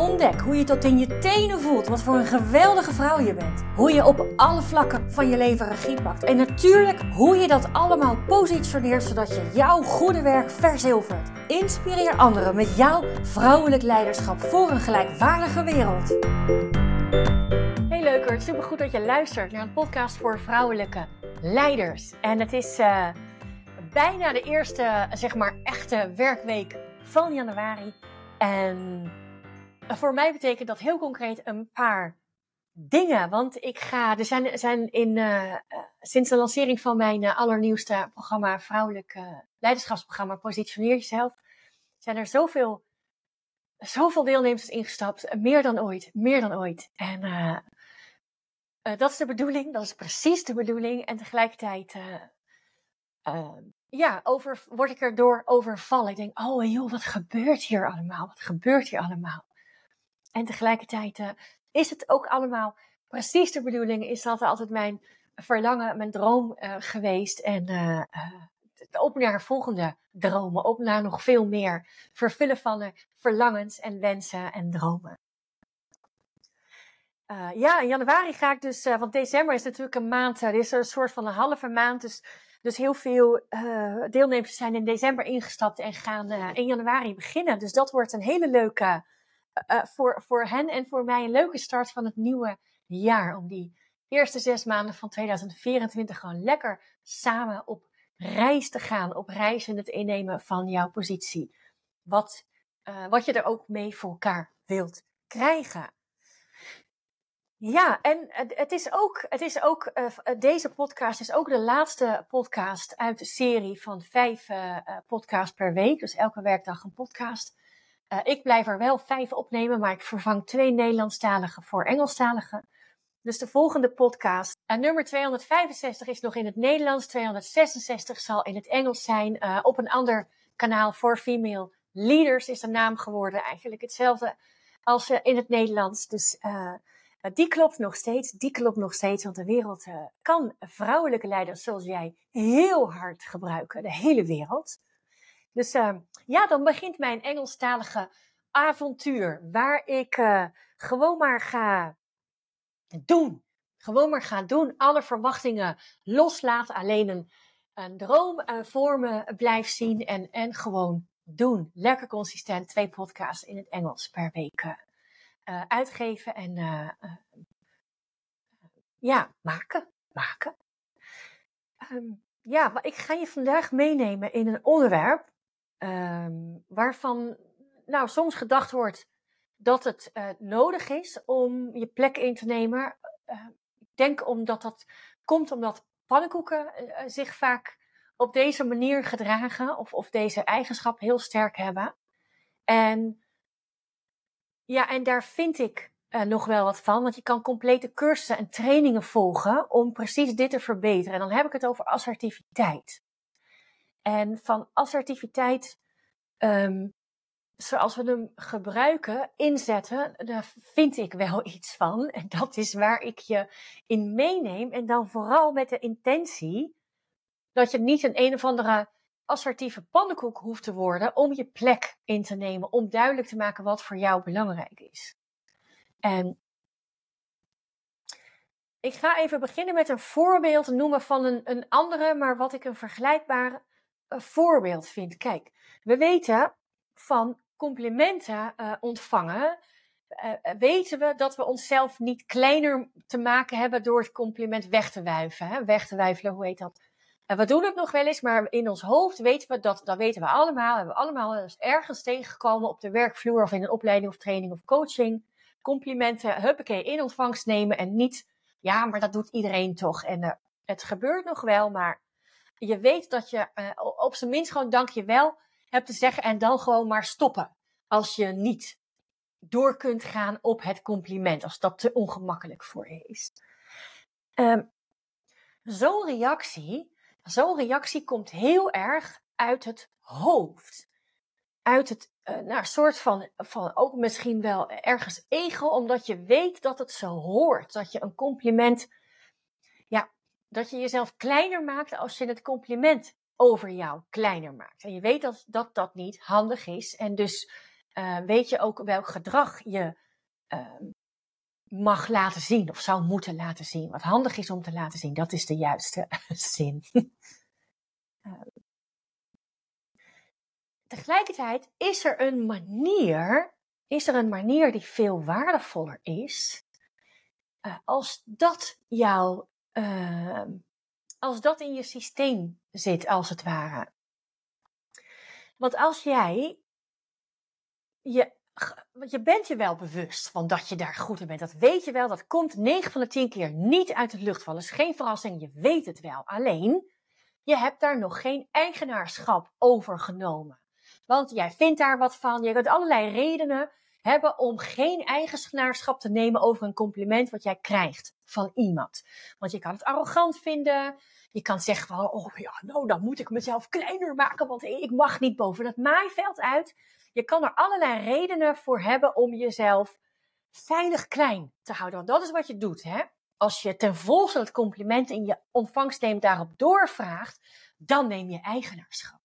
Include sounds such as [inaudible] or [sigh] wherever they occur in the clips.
Ontdek hoe je tot in je tenen voelt wat voor een geweldige vrouw je bent. Hoe je op alle vlakken van je leven regie pakt. En natuurlijk hoe je dat allemaal positioneert zodat je jouw goede werk verzilvert. Inspireer anderen met jouw vrouwelijk leiderschap voor een gelijkwaardige wereld. Hey leukert, supergoed dat je luistert naar een podcast voor vrouwelijke leiders. En het is uh, bijna de eerste, zeg maar, echte werkweek van januari. En voor mij betekent dat heel concreet een paar dingen. Want ik ga, er zijn, zijn in, uh, sinds de lancering van mijn uh, allernieuwste programma, Vrouwelijk Leiderschapsprogramma, Positioneer Jezelf, zijn er zoveel, zoveel deelnemers ingestapt. Meer dan ooit, meer dan ooit. En dat is de bedoeling, dat is precies de bedoeling. En tegelijkertijd, ja, over, word ik erdoor overvallen. Ik denk, oh joh, wat gebeurt hier allemaal? Wat gebeurt hier allemaal? En tegelijkertijd uh, is het ook allemaal precies de bedoeling. Is dat altijd mijn verlangen, mijn droom uh, geweest. En uh, op naar volgende dromen. Op naar nog veel meer. Vervullen van verlangens en wensen en dromen. ja, in januari ga ik dus, want december is natuurlijk een maand, er is een soort van een halve maand. Dus, dus heel veel deelnemers zijn in december ingestapt en gaan in januari beginnen. Dus dat wordt een hele leuke uh, voor, voor hen en voor mij een leuke start van het nieuwe jaar. Om die eerste zes maanden van 2024 gewoon lekker samen op reis te gaan. Op reis in het innemen van jouw positie. Wat, uh, wat je er ook mee voor elkaar wilt krijgen. Ja, en het is ook, het is ook deze podcast is ook de laatste podcast uit de serie van vijf podcasts per week. Dus elke werkdag een podcast. Uh, ik blijf er wel vijf opnemen, maar ik vervang twee Nederlandstaligen voor Engelstaligen. Dus de volgende podcast, uh, nummer 265, is nog in het Nederlands. 266 zal in het Engels zijn. Uh, op een ander kanaal voor female leaders is de naam geworden. Eigenlijk hetzelfde als in het Nederlands. Dus die klopt nog steeds. Die klopt nog steeds, want de wereld kan vrouwelijke leiders zoals jij heel hard gebruiken. De hele wereld. Dus uh, ja, dan begint mijn Engelstalige avontuur. Waar ik uh, gewoon maar ga doen. Gewoon maar ga doen. Alle verwachtingen loslaten. Alleen een, een droom uh, voor me blijf zien. En, en gewoon doen. Lekker consistent. Twee podcasts in het Engels per week uitgeven. En ja, maken. Maken. Um, ja, ik ga je vandaag meenemen in een onderwerp um, waarvan nou, soms gedacht wordt dat het uh, nodig is om je plek in te nemen. Uh, ik denk omdat dat komt omdat pannenkoeken uh, zich vaak op deze manier gedragen of, of deze eigenschap heel sterk hebben. En ja, en daar vind ik nog wel wat van, want je kan complete cursussen en trainingen volgen om precies dit te verbeteren. En dan heb ik het over assertiviteit. En van assertiviteit, um, zoals we hem gebruiken, inzetten, daar vind ik wel [laughs] iets van. En dat is waar ik je in meeneem. En dan vooral met de intentie dat je niet een een of andere assertieve pannenkoek hoeft te worden om je plek in te nemen, om duidelijk te maken wat voor jou belangrijk is. En ik ga even beginnen met een voorbeeld noemen van een, een andere, maar wat ik een vergelijkbare voorbeeld vind. Kijk, we weten van complimenten uh, ontvangen, uh, weten we dat we onszelf niet kleiner te maken hebben door het compliment weg te wuiven. Hè? Weg te wuifelen, hoe heet dat? En we doen het nog wel eens, maar in ons hoofd weten we dat, dat weten we allemaal, hebben allemaal eens ergens tegengekomen op de werkvloer of in een opleiding of training of coaching. Complimenten, huppakee, in ontvangst nemen en niet, ja, maar dat doet iedereen toch. En het gebeurt nog wel, maar je weet dat je uh, op zijn minst gewoon dankjewel hebt te zeggen en dan gewoon maar stoppen. Als je niet door kunt gaan op het compliment, als dat te ongemakkelijk voor je is. Um, Zo'n reactie zo'n reactie komt heel erg uit het hoofd. Uit het uh, soort van, van ook misschien wel ergens ego, omdat je weet dat het zo hoort. Dat je een compliment, dat je jezelf kleiner maakt als je het compliment over jou kleiner maakt. En je weet dat dat, dat niet handig is. En dus uh, weet je ook welk gedrag je uh, mag laten zien of zou moeten laten zien. Wat handig is om te laten zien, dat is de juiste [laughs] zin. uh, [laughs] tegelijkertijd is er een manier, is er een manier die veel waardevoller is, uh, als dat jou, uh, als dat in je systeem zit, als het ware. Want als jij je je bent je wel bewust van dat je daar goed in bent. Dat weet je wel. Dat komt 9 van de 10 keer niet uit het lucht vallen. Is geen verrassing. Je weet het wel. Alleen, je hebt daar nog geen eigenaarschap over genomen. Want jij vindt daar wat van. Je kunt allerlei redenen hebben om geen eigenaarschap te nemen over een compliment wat jij krijgt van iemand. Want je kan het arrogant vinden. Je kan zeggen van, oh ja, nou dan moet ik mezelf kleiner maken, want ik mag niet boven dat maaiveld uit. Je kan er allerlei redenen voor hebben om jezelf veilig klein te houden. Want dat is wat je doet, hè? Als je ten volste het compliment in je ontvangst neemt, daarop doorvraagt, dan neem je eigenaarschap.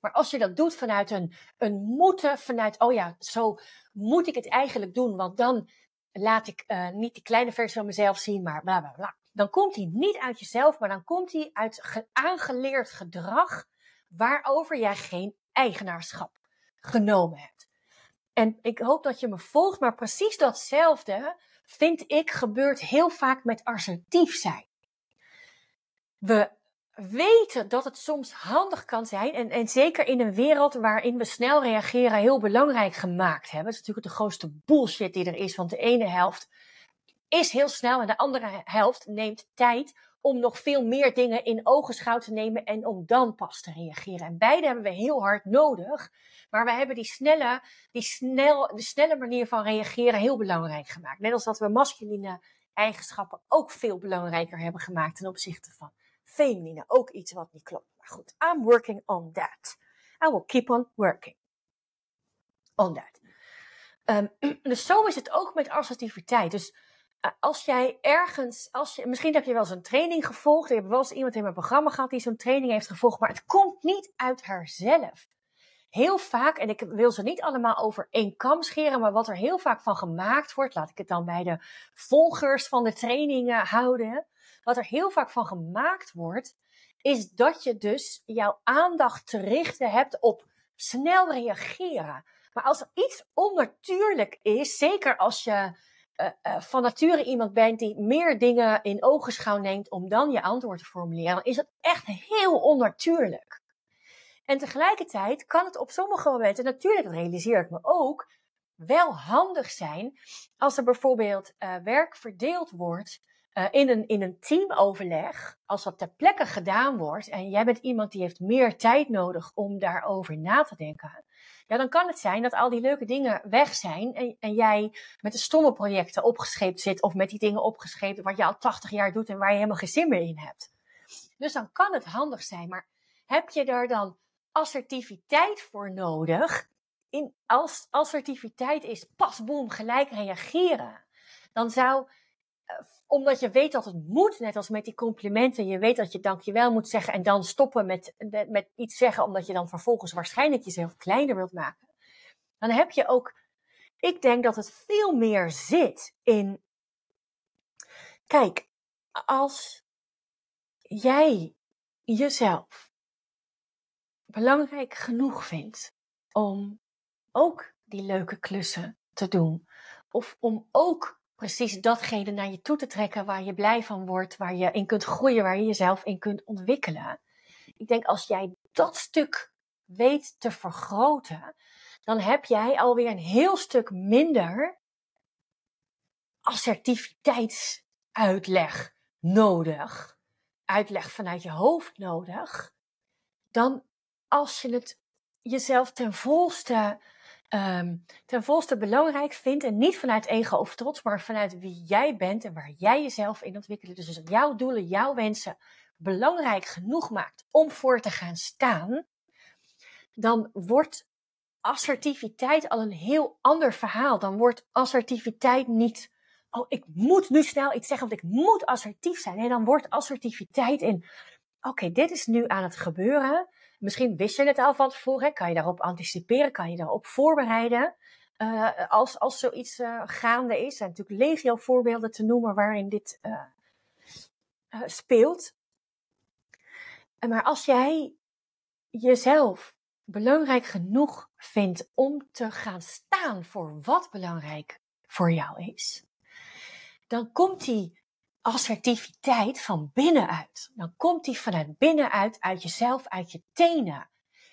Maar als je dat doet vanuit een, een moeten, vanuit, oh ja, zo moet ik het eigenlijk doen, want dan laat ik uh, niet die kleine versie van mezelf zien, maar bla bla bla. Dan komt hij niet uit jezelf, maar dan komt hij uit aangeleerd gedrag waarover jij geen eigenaarschap genomen hebt. En ik hoop dat je me volgt, maar precies datzelfde vind ik gebeurt heel vaak met assertief zijn. We weten dat het soms handig kan zijn, en, en zeker in een wereld waarin we snel reageren heel belangrijk gemaakt hebben. Dat is natuurlijk de grootste bullshit die er is, want de ene helft is heel snel en de andere helft neemt tijd om nog veel meer dingen in ogenschouw te nemen en om dan pas te reageren. En beide hebben we heel hard nodig, maar we hebben die snelle, die snel, de snelle manier van reageren heel belangrijk gemaakt. Net als dat we masculine eigenschappen ook veel belangrijker hebben gemaakt ten opzichte van feminine. Ook iets wat niet klopt. Maar goed, I'm working on that. I will keep on working on that. Um, [clears throat] dus zo is het ook met assertiviteit. Dus uh, als jij ergens, als je, misschien heb je wel eens een training gevolgd. Ik heb wel eens iemand in mijn programma gehad die zo'n training heeft gevolgd. Maar het komt niet uit haarzelf. Heel vaak, en ik wil ze niet allemaal over één kam scheren, maar wat er heel vaak van gemaakt wordt, laat ik het dan bij de volgers van de trainingen houden. Wat er heel vaak van gemaakt wordt, is dat je dus jouw aandacht te richten hebt op snel reageren. Maar als er iets onnatuurlijk is, zeker als je uh, uh, van nature iemand bent die meer dingen in ogenschouw neemt om dan je antwoord te formuleren, dan is dat echt heel onnatuurlijk. En tegelijkertijd kan het op sommige momenten, natuurlijk realiseer ik me ook, wel handig zijn als er bijvoorbeeld uh, werk verdeeld wordt uh, in, een, in een teamoverleg, als dat ter plekke gedaan wordt en jij bent iemand die heeft meer tijd nodig om daarover na te denken, ja, dan kan het zijn dat al die leuke dingen weg zijn en, en jij met de stomme projecten opgescheept zit of met die dingen opgescheept wat je al 80 jaar doet en waar je helemaal geen zin meer in hebt. Dus dan kan het handig zijn, maar heb je daar dan assertiviteit voor nodig? In, als assertiviteit is pas boem gelijk reageren, dan zou eh, omdat je weet dat het moet, net als met die complimenten. Je weet dat je dankjewel moet zeggen en dan stoppen met, met iets zeggen, omdat je dan vervolgens waarschijnlijk jezelf kleiner wilt maken. Dan heb je ook, ik denk dat het veel meer zit in, kijk, als jij jezelf belangrijk genoeg vindt om ook die leuke klussen te doen, of om ook precies datgene naar je toe te trekken waar je blij van wordt, waar je in kunt groeien, waar je jezelf in kunt ontwikkelen. Ik denk als jij dat stuk weet te vergroten, dan heb jij alweer een heel stuk minder assertiviteitsuitleg nodig, uitleg vanuit je hoofd nodig, dan als je het jezelf ten volste um, ten volste belangrijk vindt. En niet vanuit ego of trots, maar vanuit wie jij bent en waar jij jezelf in ontwikkelt. Dus jouw doelen, jouw wensen, belangrijk genoeg maakt om voor te gaan staan, dan wordt assertiviteit al een heel ander verhaal. Dan wordt assertiviteit niet, oh, ik moet nu snel iets zeggen, want ik moet assertief zijn. Nee, dan wordt assertiviteit in, oké, dit is nu aan het gebeuren. Misschien wist je het al van tevoren, kan je daarop anticiperen, kan je daarop voorbereiden. Uh, als, als zoiets uh, gaande is, zijn natuurlijk legio voorbeelden te noemen waarin dit uh, speelt. Maar als jij jezelf belangrijk genoeg vindt om te gaan staan voor wat belangrijk voor jou is, dan komt die assertiviteit van binnenuit. Dan komt die vanuit binnenuit, uit jezelf, uit je tenen.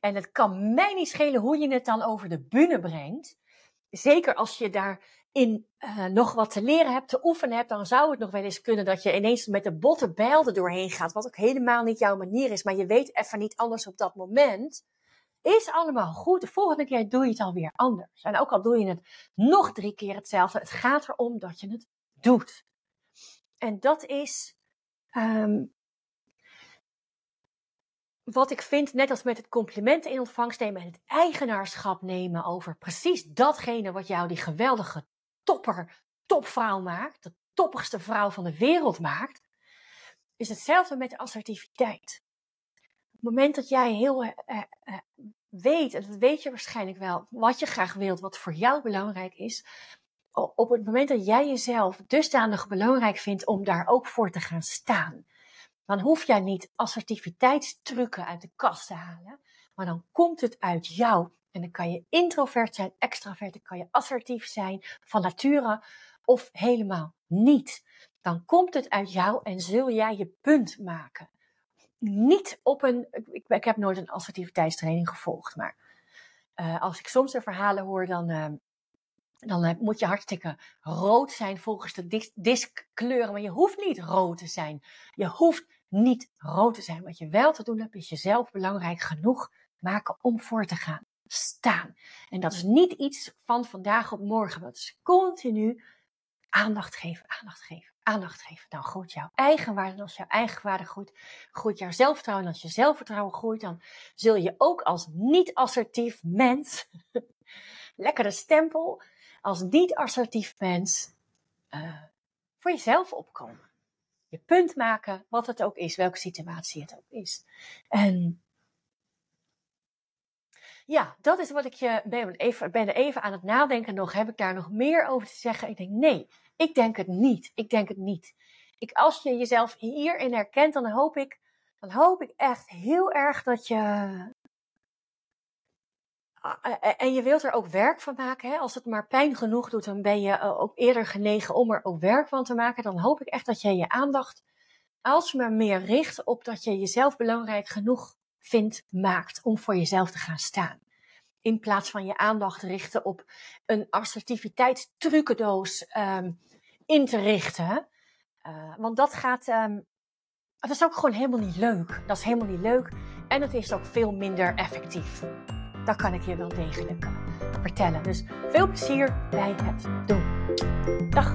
En het kan mij niet schelen hoe je het dan over de bühne brengt. Zeker als je daarin uh, nog wat te leren hebt, te oefenen hebt, dan zou het nog wel eens kunnen dat je ineens met de botte bijl er doorheen gaat. Wat ook helemaal niet jouw manier is, maar je weet even niet anders op dat moment. Is allemaal goed. De volgende keer doe je het alweer anders. En ook al doe je het nog drie keer hetzelfde, het gaat erom dat je het doet. En dat is um, wat ik vind, net als met het compliment in ontvangst nemen en het eigenaarschap nemen over precies datgene wat jou die geweldige topper, topvrouw maakt, de toppigste vrouw van de wereld maakt, is hetzelfde met assertiviteit. Op het moment dat jij heel uh, uh, weet, en dat weet je waarschijnlijk wel, wat je graag wilt, wat voor jou belangrijk is, op het moment dat jij jezelf dusdanig belangrijk vindt om daar ook voor te gaan staan, dan hoef jij niet assertiviteitstrucken uit de kast te halen, maar dan komt het uit jou. En dan kan je introvert zijn, extravert, dan kan je assertief zijn van nature of helemaal niet. Dan komt het uit jou en zul jij je punt maken. Niet op een. Ik, ik heb nooit een assertiviteitstraining gevolgd, maar uh, als ik soms de verhalen hoor, dan. Uh, dan moet je hartstikke rood zijn volgens de dis diskkleuren. Maar je hoeft niet rood te zijn. Je hoeft niet rood te zijn. Wat je wel te doen hebt, is jezelf belangrijk genoeg maken om voor te gaan staan. En dat is niet iets van vandaag op morgen. Dat is continu aandacht geven, aandacht geven, aandacht geven. Dan groeit jouw eigenwaarde. En als jouw eigenwaarde groeit, groeit jouw zelfvertrouwen. En als je zelfvertrouwen groeit, dan zul je ook als niet-assertief mens, [laughs] lekker de stempel, als niet-assertief mens, uh, voor jezelf opkomen je punt maken, wat het ook is, welke situatie het ook is. En ja, dat is wat ik je ben, even, ben even aan het nadenken nog. Heb ik daar nog meer over te zeggen? Ik denk nee, ik denk het niet. Ik denk het niet. Ik, als je jezelf hierin herkent, dan hoop ik, dan hoop ik echt heel erg dat je en je wilt er ook werk van maken. Hè? Als het maar pijn genoeg doet, dan ben je eh, ook eerder genegen om er ook werk van te maken. Dan hoop ik echt dat je je aandacht alsmaar meer richt op dat je jezelf belangrijk genoeg vindt, maakt om voor jezelf te gaan staan. In plaats van je aandacht richten op een assertiviteitstrucendoos um, in te richten. Want dat gaat. Um, dat is ook gewoon helemaal niet leuk. Dat is helemaal niet leuk. En het is ook veel minder effectief dat kan ik je wel degelijk eh, vertellen. Dus veel plezier bij het doen. Dag!